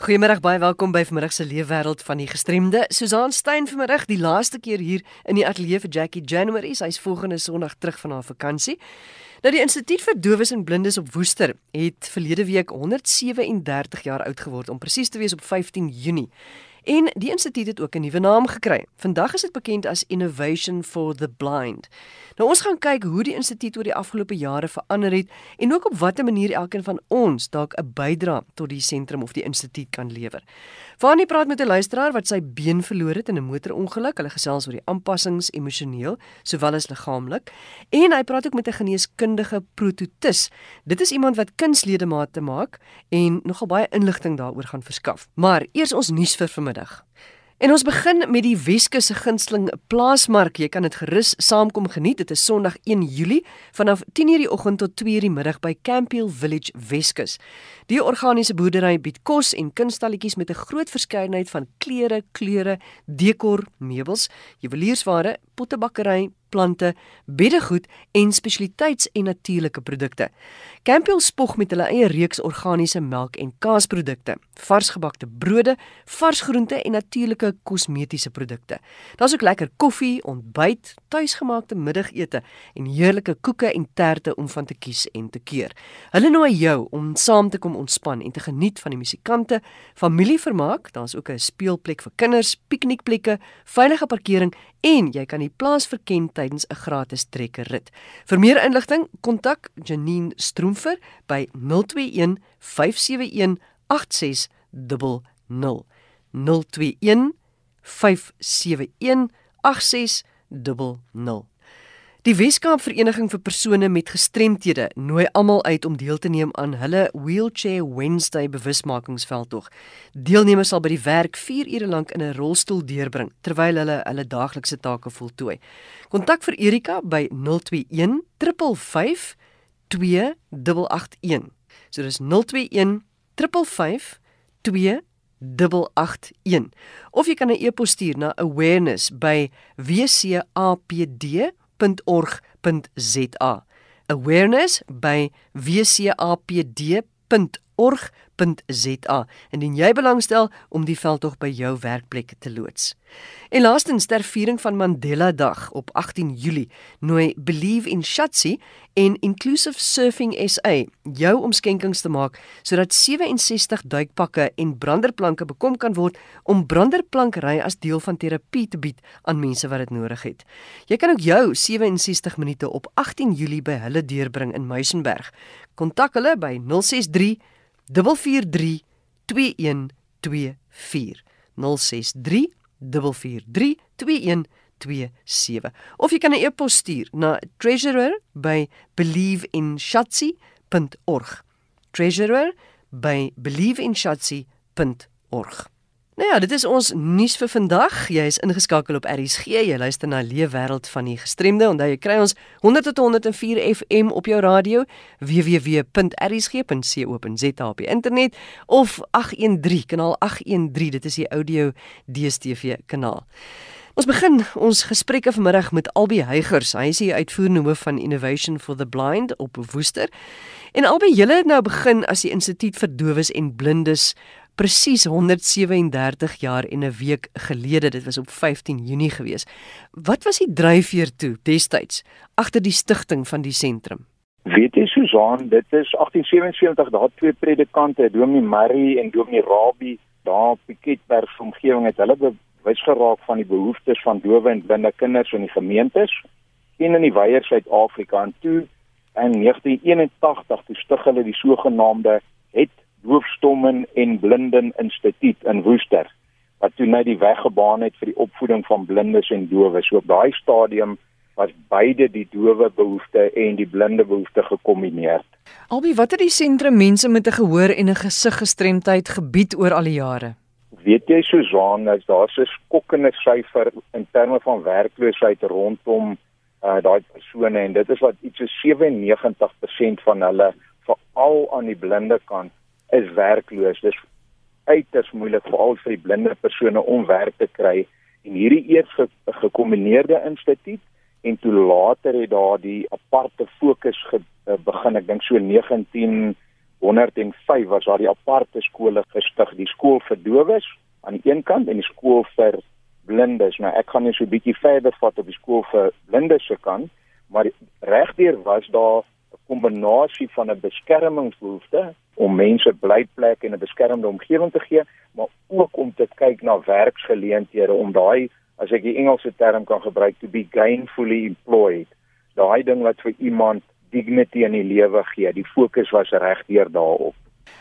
Goeiemôre, baie welkom by vanmiddag se leefwêreld van die gestremde. Susan Stein vanmiddag, die laaste keer hier in die ateljee vir Jackie January. Sy's volgende Sondag terug van haar vakansie. Nou die Instituut vir Dowes en Blindes op Woester het verlede week 137 jaar oud geword om presies te wees op 15 Junie. En die instituut het ook 'n nuwe naam gekry. Vandag is dit bekend as Innovation for the Blind. Nou ons gaan kyk hoe die instituut oor die afgelope jare verander het en ook op watter manier elkeen van ons dalk 'n bydrae tot die sentrum of die instituut kan lewer. Vanie praat met 'n luisteraar wat sy been verloor het in 'n motorongeluk. Hulle gesels oor die aanpassings emosioneel sowel as liggaamlik en hy praat ook met 'n geneeskundige prototis. Dit is iemand wat kunsledemate maak en nogal baie inligting daaroor gaan verskaf. Maar eers ons nuus vir vanmiddag vanmiddag. En ons begin met die Weskus se gunsteling plaasmark. Jy kan dit gerus saamkom geniet. Dit is Sondag 1 Julie vanaf 10:00 die oggend tot 2:00 die middag by Campiel Village Weskus. Die organiese boerdery bied kos en kunstalletjies met 'n groot verskeidenheid van klere, kleure, dekor, meubels, juweliersware, pottebakkery, plante, beddegoed en spesialiteits en natuurlike produkte. Campiel spog met hulle eie reeks organiese melk en kaasprodukte, varsgebakte brode, vars groente en natuurlike kosmetiese produkte. Daar's ook lekker koffie, ontbyt, tuisgemaakte middagete en heerlike koeke en terte om van te kies en te keur. Hulle nooi jou om saam te kom ontspan en te geniet van die musikante, familievermaak, daar's ook 'n speelplek vir kinders, piknikplekke, veilige parkering en jy kan die plaas verken tydens 'n gratis trekkerrit. Vir meer inligting, kontak Janine Stroomfer by 021 571 8600. 021 571 8600. Die Weskaap Vereniging vir persone met gestremthede nooi almal uit om deel te neem aan hulle Wheelchair Wednesday bewusmakingsveldtog. Deelnemers sal by die werk 4 ure lank in 'n rolstoel deurbring terwyl hulle hulle daaglikse take voltooi. Kontak vir Erika by 021 355 2881. So dis 021 355 2881. Of jy kan 'n e-pos stuur na awareness by wcapd wcapd.org.za. Awareness by wcapd.org.za indien jy belangstel om die veldtog by jou werkplek te loods. En laastens ter viering van Mandela Dag op 18 Julie nooi Believe in Shatsi en Inclusive Surfing SA jou omskenkings te maak sodat 67 duikpakke en branderplanke bekom kan word om branderplankry as deel van terapie te bied aan mense wat dit nodig het. Jy kan ook jou 67 minute op 18 Julie by hulle deurbring in Muizenberg. Kontak hulle by 063 443 2124 063 4432127 of jy kan 'n e-pos stuur na treasurer@believeInshatsi.org treasurer@believeInshatsi.org Nou ja, dit is ons nuus vir vandag. Jy is ingeskakel op RSG. Jy luister na Leefwêreld van die Gestremde. Onthou jy kry ons 100 tot 104 FM op jou radio www.rsg.co.za op die internet of 813 kanaal 813. Dit is die audio DStv kanaal. Ons begin ons gesprekke vanmiddag met Albie Heigers. Hy is die uitvoerende hoof van Innovation for the Blind op Woester. En Albie, julle het nou begin as die Instituut vir Dowes en Blindes presies 137 jaar en 'n week gelede. Dit was op 15 Junie gewees. Wat was die dryfveer toe destyds agter die stigting van die sentrum? Weet jy Susan, dit is 1877 daar twee predikante, Dominee Murray en Dominee Rabie, daar op Piketberg omgewing het hulle bewys geraak van die behoeftes van dowe en blinde kinders in die gemeentes en in die wyeer Suid-Afrika en toe in 1981 toe stig hulle die sogenaamde Doofstommen en Blinden Instituut in Woester wat toe net die weg gebaan het vir die opvoeding van blindes en dowes. So op daai stadium was beide die dowe behoefte en die blinde behoefte gekombineer. Albei, wat het die sentrum mense met 'n gehoor en 'n gesiggestremdheid gebied oor al die jare? Weet jy Susan, as daar's 'n skokkende syfer in terme van werkloosheid rondom uh, daai persone en dit is wat iets so 97% van hulle veral aan die blinde kant is werkloos. Dis uiters moeilik veral vir die blinde persone om werk te kry en hierdie eers gekombineerde instituut en toe later het daar die aparte fokus ge, uh, begin ek dink so 19 105 was daar die aparte skole gestig, die skool vir dowes aan die een kant en die skool vir blindes. Nou ek gaan net so 'n bietjie verder vat op die skool vir blindes se kant, maar regdeur was daar 'n kombinasie van 'n beskermingsbehoefte om mense blyplek en 'n beskermde omgewing te gee, maar ook om te kyk na werksgeleenthede om daai as ek die Engelse term kan gebruik to be gainfully employed. Daai ding wat vir iemand dignity in die lewe gee. Die fokus was regdeur daarop.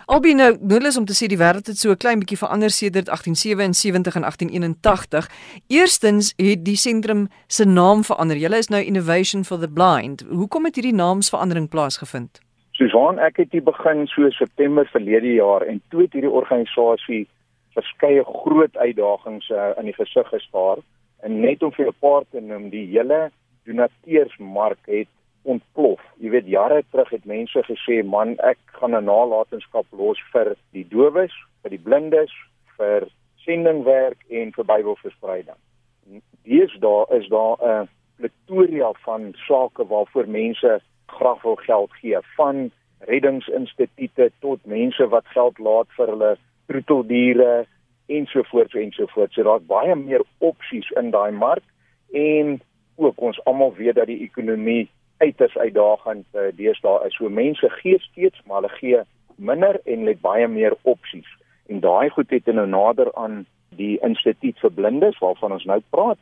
Albei nou, nou is om te sê die wêreld het so 'n klein bietjie verander sedert 1877 en 1881. Eerstens het die sentrum se naam verander. Julle is nou Innovation for the Blind. Hoekom het hierdie naamsverandering plaasgevind? Susan, ek het hier begin so September verlede jaar en toe het hierdie organisasie verskeie groot uitdagings uh, in die gesig gestaar. En net om vir 'n paar te noem, die hele donateursmark het ontplof. Jy weet jare terug het mense gesê, "Man, ek gaan 'n nalatenskap los vir die dowes, vir die blindes, vir sendingwerk en vir Bybelverspreiding." Deesdae is daar 'n plethora van sake waarvoor mense graag wil geld gee, van reddingsinstituie tot mense wat geld laat vir hulle troeteldiere ensovoorts ensovoorts. So daar's baie meer opsies in daai mark en ook ons almal weet dat die ekonomie uiters uitdagend uh, deesdae is. So mense gee steeds, maar hulle gee minder en het baie meer opsies. En daai goed het nou nader aan die instituut vir blindes waarvan ons nou praat,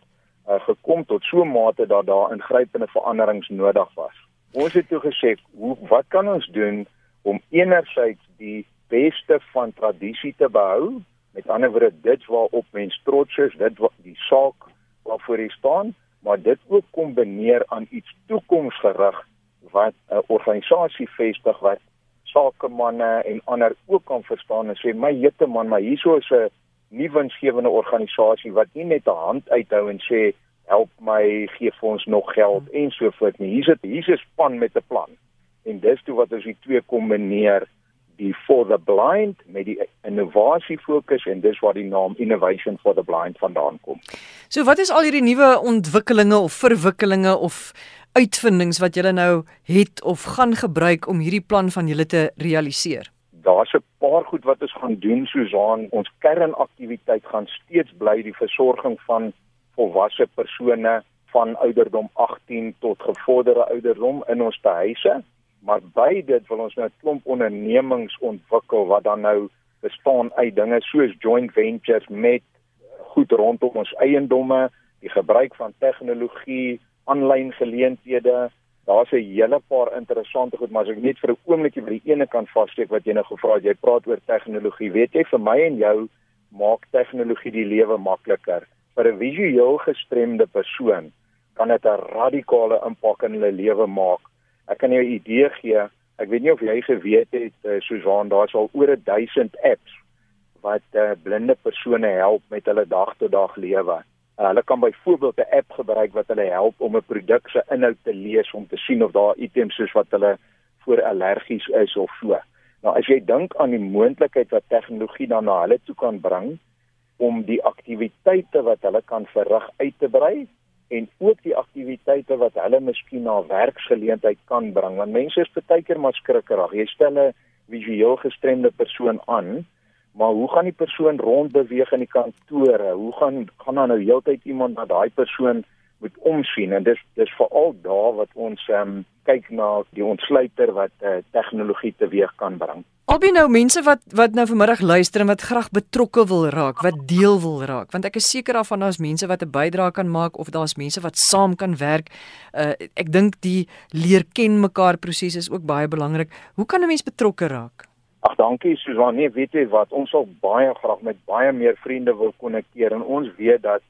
uh, gekom tot so 'n mate dat daar ingrypende veranderings nodig was. Ons het toe gesê, hoe wat kan ons doen om enerzijds die beste van tradisie te behou? Met ander woorde, dit waarop mense trots is, dit wat die saak waarvoor jy staan, maar dit ook kombineer aan iets toekomsgerig wat 'n organisasie vestig wat sakemanne en ander ook kan verstaan en sê my jette man maar hierso is 'n nuwe winsgewende organisasie wat nie net 'n hand uithou en sê help my gee vir ons nog geld hmm. en so voort nie hier's dit hier's 'n span met 'n plan en dis toe wat ons die twee kombineer die for the blind met die innovasie fokus en dis waar die naam innovation for the blind vandaan kom. So wat is al hierdie nuwe ontwikkelinge of verwikkelinge of uitvindings wat julle nou het of gaan gebruik om hierdie plan van julle te realiseer? Daar's 'n paar goed wat ons gaan doen Susan. Ons kernaktiwiteit gaan steeds bly die versorging van volwasse persone van ouderdom 18 tot gevorderde ouderdom in ons huise maar by dit wil ons nou 'n klomp ondernemings ontwikkel wat dan nou bestaan uit dinge soos joint ventures met goed rondom ons eiendomme, die gebruik van tegnologie, aanlyn geleenthede. Daar's 'n hele paar interessante goed, maar as ek net vir 'n oombliekie by die ene kant vassteek wat jy nou gevra het, jy praat oor tegnologie. Weet jy vir my en jou maak tegnologie die lewe makliker. Vir 'n visueel gestremde persoon kan dit 'n radikale impak in hulle lewe maak Ek kan jou 'n idee gee. Ek weet nie of jy geweet het uh, Susan, daar's al oor 1000 apps wat uh, blinde persone help met hulle dag-tot-dag lewe. Uh, hulle kan byvoorbeeld 'n app gebruik wat hulle help om 'n produk se inhoud te lees om te sien of daar items is wat hulle voor allergies is of so. Nou as jy dink aan die moontlikheid wat tegnologie dan na hulle toe kan bring om die aktiwiteite wat hulle kan verrig uit te brei en ook die aktiwiteite wat hulle miskien na werksgeleentheid kan bring. Want mense is baie keer maar skrikkerig. Jy stel 'n visueel gestremde persoon aan maar hoe gaan die persoon rondbeweeg in die kantore? Hoe gaan gaan dan nou heeltyd iemand na daai persoon moet omsien? En dis dis veral daar wat ons um, kyk na die ontsluiter wat uh, tegnologie teweeg kan bring Albei nou mense wat wat nou vanmiddag luister en wat graag betrokke wil raak, wat deel wil raak, want ek is seker daarvan daar's mense wat 'n bydrae kan maak of daar's mense wat saam kan werk. Uh ek dink die leer ken mekaar proses is ook baie belangrik. Hoe kan 'n mens betrokke raak? Ag dankie Susan, nee, weet jy wat, ons sal baie graag met baie meer vriende wil konnekteer en ons weet dat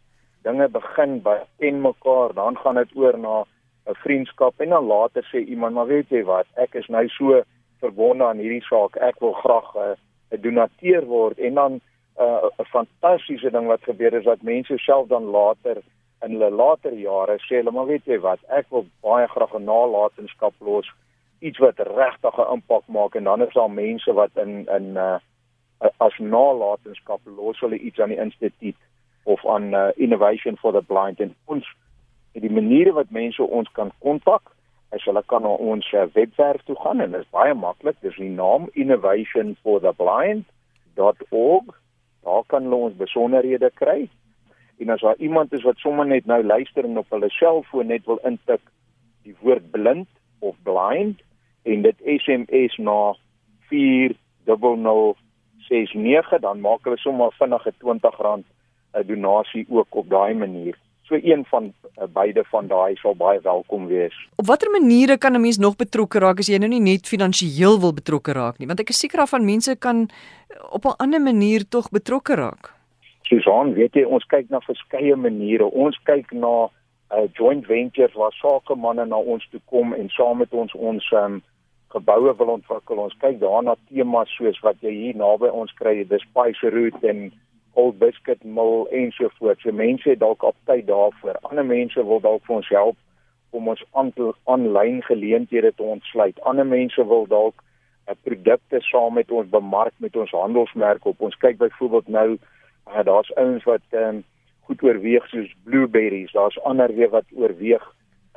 dinge begin by ken mekaar, dan gaan dit oor na 'n vriendskap en dan later sê iemand, maar weet jy wat, ek is nou so verbonde aan hierdie saak. Ek wil graag eh, 'n uh, donateur word. En dan eh, 'n uh, fantastiese ding wat gebeur is dat mense self dan later in hulle later jare sê hulle maar weet jy wat, ek wil baie graag 'n nalatenskap los, iets wat regtig 'n impak maak. En dan is daar mense wat in in uh, as nalatenskap los hulle iets aan die instituut of aan uh, innovation for the blind. En ons die maniere wat mense ons kan kontak as hulle kan na ons uh, webwerf toe gaan en dit is baie maklik. Dis die naam innovationfortheblind.org. Daar kan hulle ons besonderhede kry. En as daar iemand is wat sommer net nou luister en op hulle selfoon net wil intik die woord blind of blind en dit SMS na 40069 dan maak hulle sommer vinnig 'n R20 'n donasie ook op daai manier. So een van uh, beide van daai sal baie welkom wees. Op watter maniere kan 'n mens nog betrokke raak as jy nou nie net finansiëel wil betrokke raak nie, want ek is seker af van mense kan op 'n ander manier tog betrokke raak. Susan, weet jy, ons kyk na verskeie maniere. Ons kyk na uh, eh, joint venture waar sakemanne na ons toe kom en saam met ons ons um, geboue wil ontwikkel. Ons kyk daarna temas soos wat jy hier naby ons kry, dis Spice Route en Old Biscuit Mill en so voort. So mense het dalk optyd daarvoor. Ander mense wil dalk vir ons help om ons aanlyn geleenthede te ontsluit. Ander mense wil dalk 'n produkte saam met ons bemark met ons handelsmerk op. Ons kyk byvoorbeeld nou uh, daar's ouens wat um, goed oorweeg soos blueberries. Daar's ander weer wat oorweeg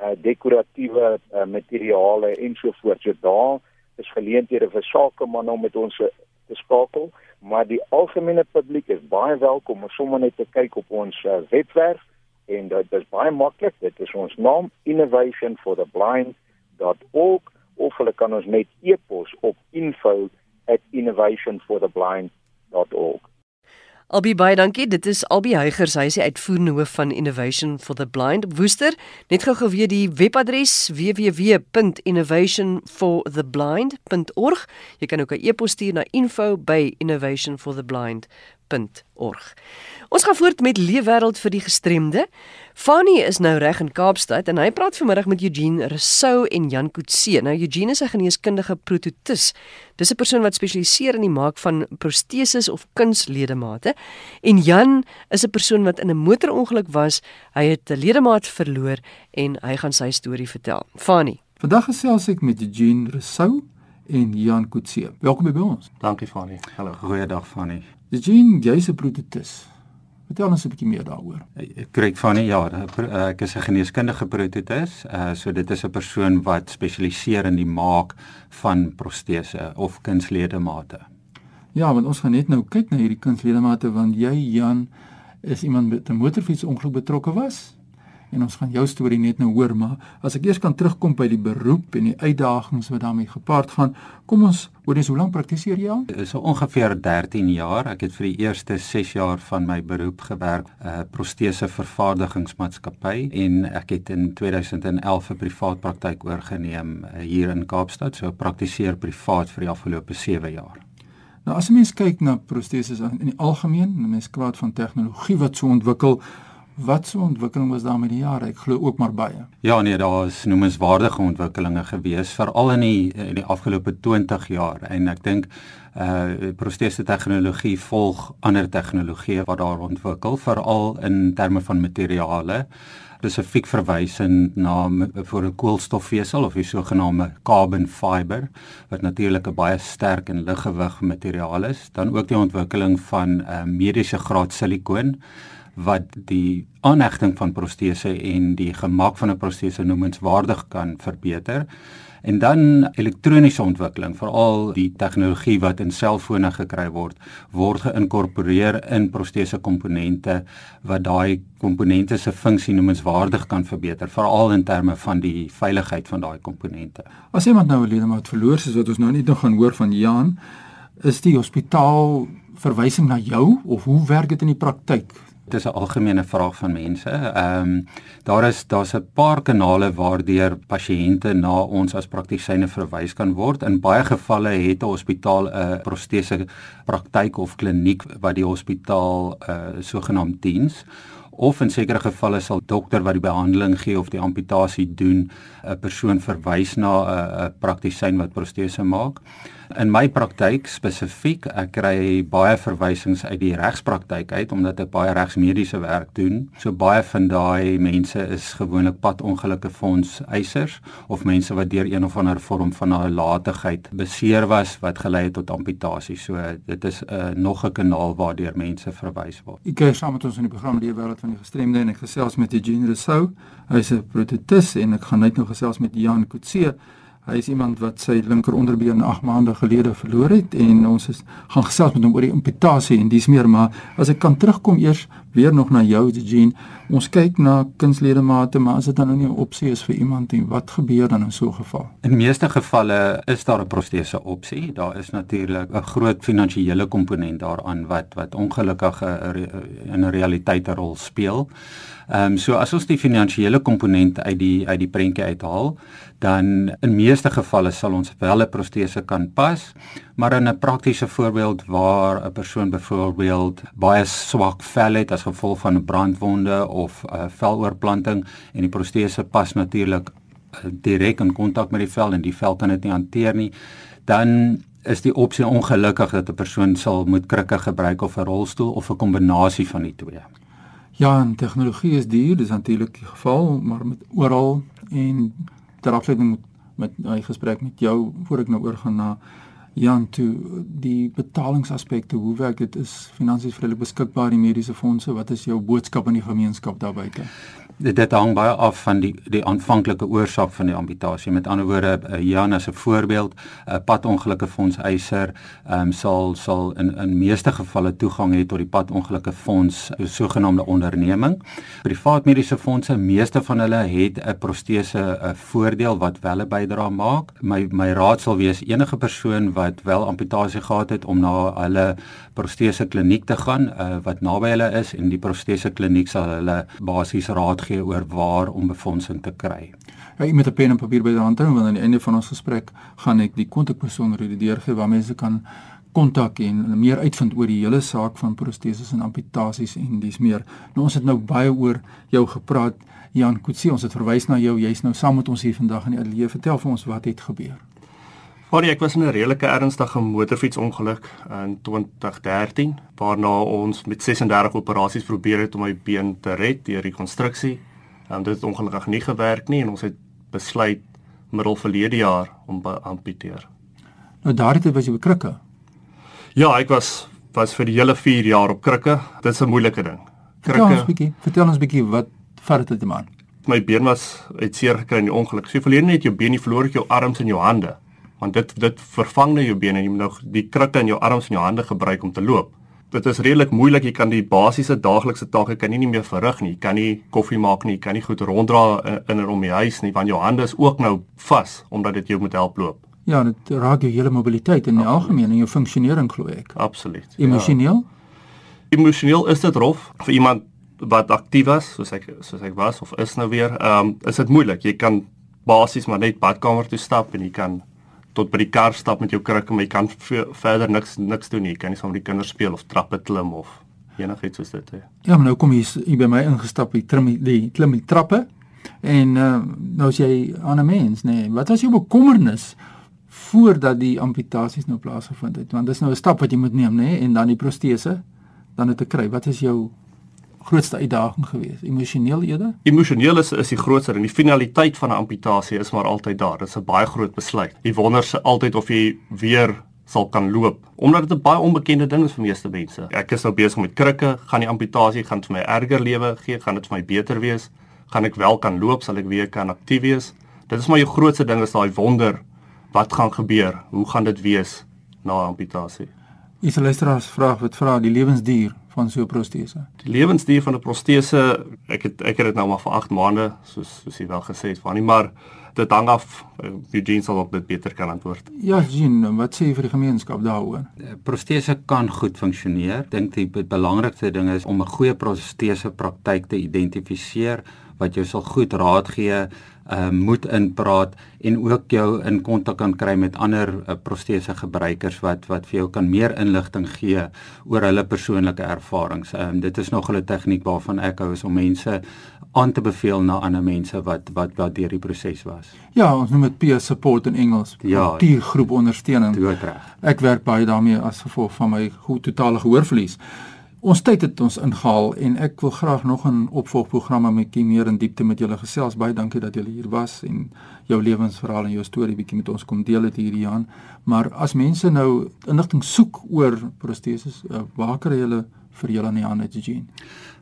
uh, dekoratiewe uh, materiale en so voort. So daar is geleenthede vir sakemanne om met ons te skakel maar die algemene publiek is baie welkom om sommer net te kyk op ons uh, webwerf. En dit is baie maklik. Dit is ons naam innovationfortheblind.org of hulle kan ons net e-pos op info@innovationfortheblind.org Albie baie dankie. Dit is Albie Heugers, hy is die uitvoerende hoof van Innovation for the Blind Woester. Net gou geweet die webadres www.innovationfortheblind.org. Jy kan ook 'n e-pos stuur na info@innovationfortheblind.org. Ons gaan voort met Leefwêreld vir die gestremde. Fanny is nou reg in Kaapstad en hy praat vanmiddag met Eugene Rousseau en Jan Kutse. Nou Eugene is 'n geneeskundige protetis. Dis 'n persoon wat spesialiseer in die maak van proteses of kunsledemate. En Jan is 'n persoon wat in 'n motorongeluk was. Hy het 'n ledemaat verloor en hy gaan sy storie vertel. Fanny. Vandag gesels ek met Eugene Rousseau en Jan Kutse. Welkom by ons. Dankie Fanny. Hallo. Goeiedag Fanny. Eugene, jy's 'n protetis. Vertel ons 'n bietjie meer daaroor. Korrek van die ja, ek is 'n geneeskundige protetis. Uh so dit is 'n persoon wat spesialiseer in die maak van protese of kunsledemate. Ja, want ons gaan net nou kyk na hierdie kunsledemate want jy Jan is iemand met 'n motorfietsongeluk betrokke was en ons gaan jou storie net nou hoor, maar as ek eers kan terugkom by die beroep en die uitdagings wat daarmee gepaard gaan, kom ons hoor eens hoe lank praktiseer jy al? So ongeveer 13 jaar. Ek het vir die eerste 6 jaar van my beroep gewerk, 'n uh, protese vervaardigingsmaatskappy en ek het in 2011 'n privaat praktyk oorgeneem uh, hier in Kaapstad. So praktiseer privaat vir die afgelope 7 jaar. Nou as 'n mens kyk na proteses in die algemeen, 'n mens kwaad van tegnologie wat so ontwikkel, Wat so ontwikkeling was daar met die jare? Ek glo ook maar baie. Ja nee, daar is noemenswaardige ontwikkelinge gewees veral in die in die afgelope 20 jaar en ek dink uh protese tegnologie volg ander tegnologieë wat daar ontwikkel veral in terme van materiale spesifiek verwysend na vir 'n koolstofvesel of die sogenaamde carbon fiber wat natuurlik 'n baie sterk en liggewig materiaal is dan ook die ontwikkeling van uh, mediese graad silikoon wat die aanhegting van protese en die gemak van 'n protese noemenswaardig kan verbeter. En dan elektroniese ontwikkeling, veral die tegnologie wat in selfone gekry word, word geïnkorporeer in protese komponente wat daai komponente se funksie noemenswaardig kan verbeter, veral in terme van die veiligheid van daai komponente. As iemand nou 'n ledemaat verloor, soos wat ons nou net nog gaan hoor van Jan, is die hospitaal verwysing na jou of hoe werk dit in die praktyk? Dis 'n algemene vraag van mense. Ehm um, daar is daar's 'n paar kanale waardeur pasiënte na ons as praktisyne verwys kan word. In baie gevalle het 'n hospitaal 'n protese praktyk of kliniek wat die hospitaal uh, sogenaamd diens of in sekere gevalle sal dokter wat die behandeling gee of die amputasie doen 'n persoon verwys na 'n praktisyn wat protese maak. In my praktyk spesifiek, ek kry baie verwysings uit die regspraktyk uit omdat ek baie regsmediese werk doen. So baie van daai mense is gewoonlik padongelukke fonds eisers of mense wat deur een of ander vorm van nalatigheid beseer was wat gelei het tot amputasie. So dit is 'n uh, nog 'n kanaal waardeur mense verwys word. Ek kyk saam met ons in die program die wêreld van die gestremde en ek gesels met Eugene Rousseau. Hy's 'n protetis en ek gaan net nou gesels met Jan Kutse. Hy is iemand wat sy linker onderbeen 8 maande gelede verloor het en ons is gaan gesels met hom oor die amputasie en dis meer maar as ek kan terugkom eers weer nog na jou Eugene. Ons kyk na kunsledemate, maar as dit dan nou nie 'n opsie is vir iemand nie, wat gebeur dan in so 'n geval? In meeste gevalle is daar 'n protese opsie. Daar is natuurlik 'n groot finansiële komponent daaraan wat wat ongelukkig in 'n realiteit 'n rol speel. Ehm um, so as ons die finansiële komponent uit die uit die prentjie uithaal, dan in meeste gevalle sal ons wel 'n protese kan pas, maar in 'n praktiese voorbeeld waar 'n persoon byvoorbeeld baie swak vel het as gevolg van 'n brandwonde of 'n uh, veloorplanting en die protese pas natuurlik uh, direk in kontak met die vel en die vel kan dit nie hanteer nie, dan is die opsie ongelukkig dat 'n persoon sal moet krikke gebruik of 'n rolstoel of 'n kombinasie van die twee. Ja, en tegnologie is duur, dis natuurlik die geval, maar met oral en ter afsluiting met my gesprek met jou voor ek nou oorgaan na Jan toe die betalingsaspekte, hoe werk dit? Is finansies vredelik beskikbaar in mediese fondse? Wat is jou boodskap aan die gemeenskap daar buite? Dit, hang baie af van die die aanvanklike oorsaak van die amputasie. Met ander woorde, uh, Jan as 'n voorbeeld, 'n uh, padongelukke fonds eiser, ehm um, sal sal in in meeste gevalle toegang hê tot die padongelukke fonds, 'n sogenaamde onderneming. Privaat mediese fondse, meeste van hulle het 'n protese 'n voordeel wat wel 'n bydrae maak. My my raad sal wees enige persoon wat wel amputasie gehad het om na hulle protese kliniek te gaan uh, wat naby hulle is en die protese kliniek sal hulle basies raad gee oor waar om befondsing te kry. Ja, jy moet 'n pen en papier by die hand hou want aan die einde van ons gesprek gaan ek die kontakpersoon redeer gee waar mense kan kontak en meer uitvind oor die hele saak van proteses en amputasies en dis meer. Nou ons het nou baie oor jou gepraat Jan Kutsie, ons het verwys na jou. Jy's nou saam met ons hier vandag in die ateljee. Vertel vir ons wat het gebeur. Hoor ek was in 'n redelike ernstige motorfietsongeluk in 2013 waarna ons met 36 operasies probeer het om my been te red deur rekonstruksie. En dit het ongelukkig nie gewerk nie en ons het besluit middel verlede jaar om te amputeer. Nou daardie was jy op krikke. Ja, ek was was vir die hele 4 jaar op krikke. Dit is 'n moeilike ding. Krikke. Vertel ons 'n bietjie, vertel ons bietjie wat vat dit man? My been was uit seer gekry in die ongeluk. So verlede net jou been, jy verloor jou arms en jou hande want dit dit vervang nou jou bene en jy moet nou die krikke in jou arms en jou hande gebruik om te loop. Dit is redelik moeilik. Jy kan die basiese daaglikse take kan nie, nie meer verrig nie. Jy kan nie koffie maak nie, jy kan nie goed ronddra in, in en om die huis nie want jou hande is ook nou vas omdat dit jou moet help loop. Ja, dit raak jou hele mobiliteit in die algemeen en jou funksionering glo ek. Absoluut. Emosioneel? Ja. Emosioneel is dit rof vir iemand wat aktief was, soos ek soos ek was of is nou weer. Ehm um, is dit moeilik. Jy kan basies maar net badkamer toe stap en jy kan tot by die kar stap met jou krikke, maar jy kan verder niks niks doen nie. Jy kan nie saam met die kinders speel of trappe klim of enigiets soos dit hè. Ja, maar nou kom jy hier by my ingestap, jy trim die klim die trappe en uh, nou sê jy aan 'n mens, nê. Nee, wat was jou bekommernis voordat die amputasies nou plaasgevind het? Want dis nou 'n stap wat jy moet neem, nê, nee, en dan die protese dan het te kry. Wat is jou grootste uitdaging gewees? Emosioneel eerder? Emosioneel is is die grootste en die finaliteit van 'n amputasie is maar altyd daar. Dit is 'n baie groot besluit. Jy wonder se altyd of jy weer sal kan loop omdat dit 'n baie onbekende ding is vir meeste mense. Ek is nou besig met krikke, gaan die amputasie gaan vir my erger lewe gee, gaan dit vir my beter wees? Gaan ek wel kan loop, sal ek weer kan aktief wees? Dit is maar jou grootste ding is daai wonder wat gaan gebeur? Hoe gaan dit wees na amputasie? Is 'n luisteraar vra wat vra die lewensduur van so 'n protese? Die lewensduur van 'n protese, ek het ek het dit nou maar vir 8 maande, soos soos jy wel gesê het, van nie maar dit hang af uh, Eugene sal op dit beter kan antwoord. Ja, Eugene, wat sê jy vir die gemeenskap daaroor? Protese kan goed funksioneer. Dink die belangrikste ding is om 'n goeie protese praktyk te identifiseer wat jou sal goed raad gee uh, moet inpraat en ook jou in kontak kan kry met ander uh, protese gebruikers wat wat vir jou kan meer inligting gee oor hulle persoonlike ervarings. Um, dit is nog 'n tegniek waarvan ek hou is om mense aan te beveel na ander mense wat wat wat deur die proses was. Ja, ons noem dit peer support in Engels. Ja, groep ondersteuning. Doodreg. Ek werk baie daarmee as gevolg van my goed totale gehoorverlies. Ons tyd het ons ingehaal en ek wil graag nog 'n opvolgprogram met bietjie meer in diepte met julle gesels. Baie dankie dat julle hier was en jou lewensverhaal en jou storie bietjie met ons kom deel het hierdie Jan. Maar as mense nou inligting soek oor proteses, uh, waar kry hulle vir julle aan die hande doen?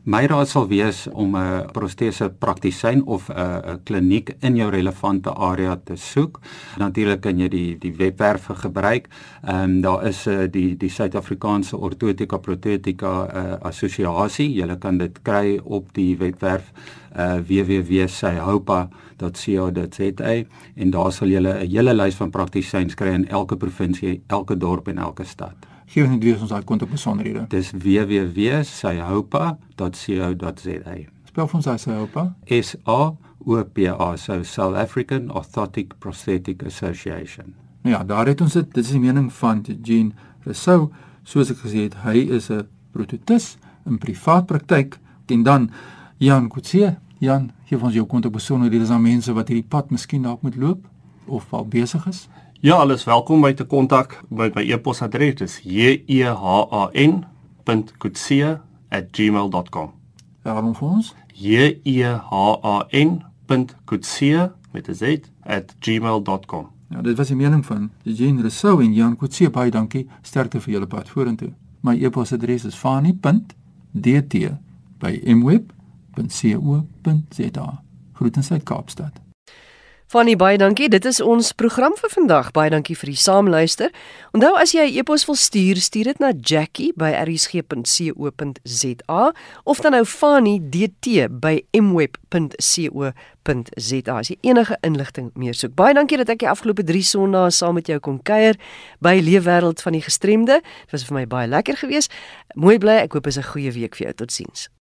My raad sal wees om 'n protese praktisyn of 'n kliniek in jou relevante area te soek. Natuurlik kan jy die die webwerf gebruik. Ehm um, daar is 'n uh, eh, die die Suid-Afrikaanse Ortotika Protetika uh, Assosiasie. Jy kan dit kry op die webwerf uh, eh, www.syhopa.co.za en daar sal jy 'n hele lys van praktisyns kry in elke provinsie, elke dorp en elke stad. Gee ons net weer ons daai kontak besonderhede. Dis www.syhopa.co.za. Spel vir ons Syhopa. S A O P A so South African Orthotic Prosthetic Association. Ja, daar het ons dit. Dit is die mening van Jean Rousseau, soos ek gesê het, hy is 'n protetis in privaat praktyk en dan Jan Kutsie. Jan, gee ons jou kontak besonderhede aan mense wat hierdie pad miskien dalk moet loop of al besig is. Ja, alles welkom by te kontak met my e-posadres is jehan.kutsie@gmail.com. Waarom vir ons? jehan.kutsie met 'n z@gmail.com. Ja, dit was die mening van Eugene Rousseau en Jan Kutsie. Baie dankie. Sterkte vir julle pad vorentoe. My e-posadres is fani.dt@mweb.co.za. Groete uit Kaapstad. Fanny baie dankie. Dit is ons program vir vandag. Baie dankie vir die saamluister. Onthou as jy 'n e-pos wil stuur, stuur dit na jackie@rsg.co.za of dan nou fanny.dt@mweb.co.za as jy enige inligting meer soek. Baie dankie dat ek die afgelope 3 Sondae saam met jou kon kuier by Leefwêreld van die Gestremde. Dit was vir my baie lekker geweest. Mooi bly. Ek hoop is 'n goeie week vir jou. Totsiens.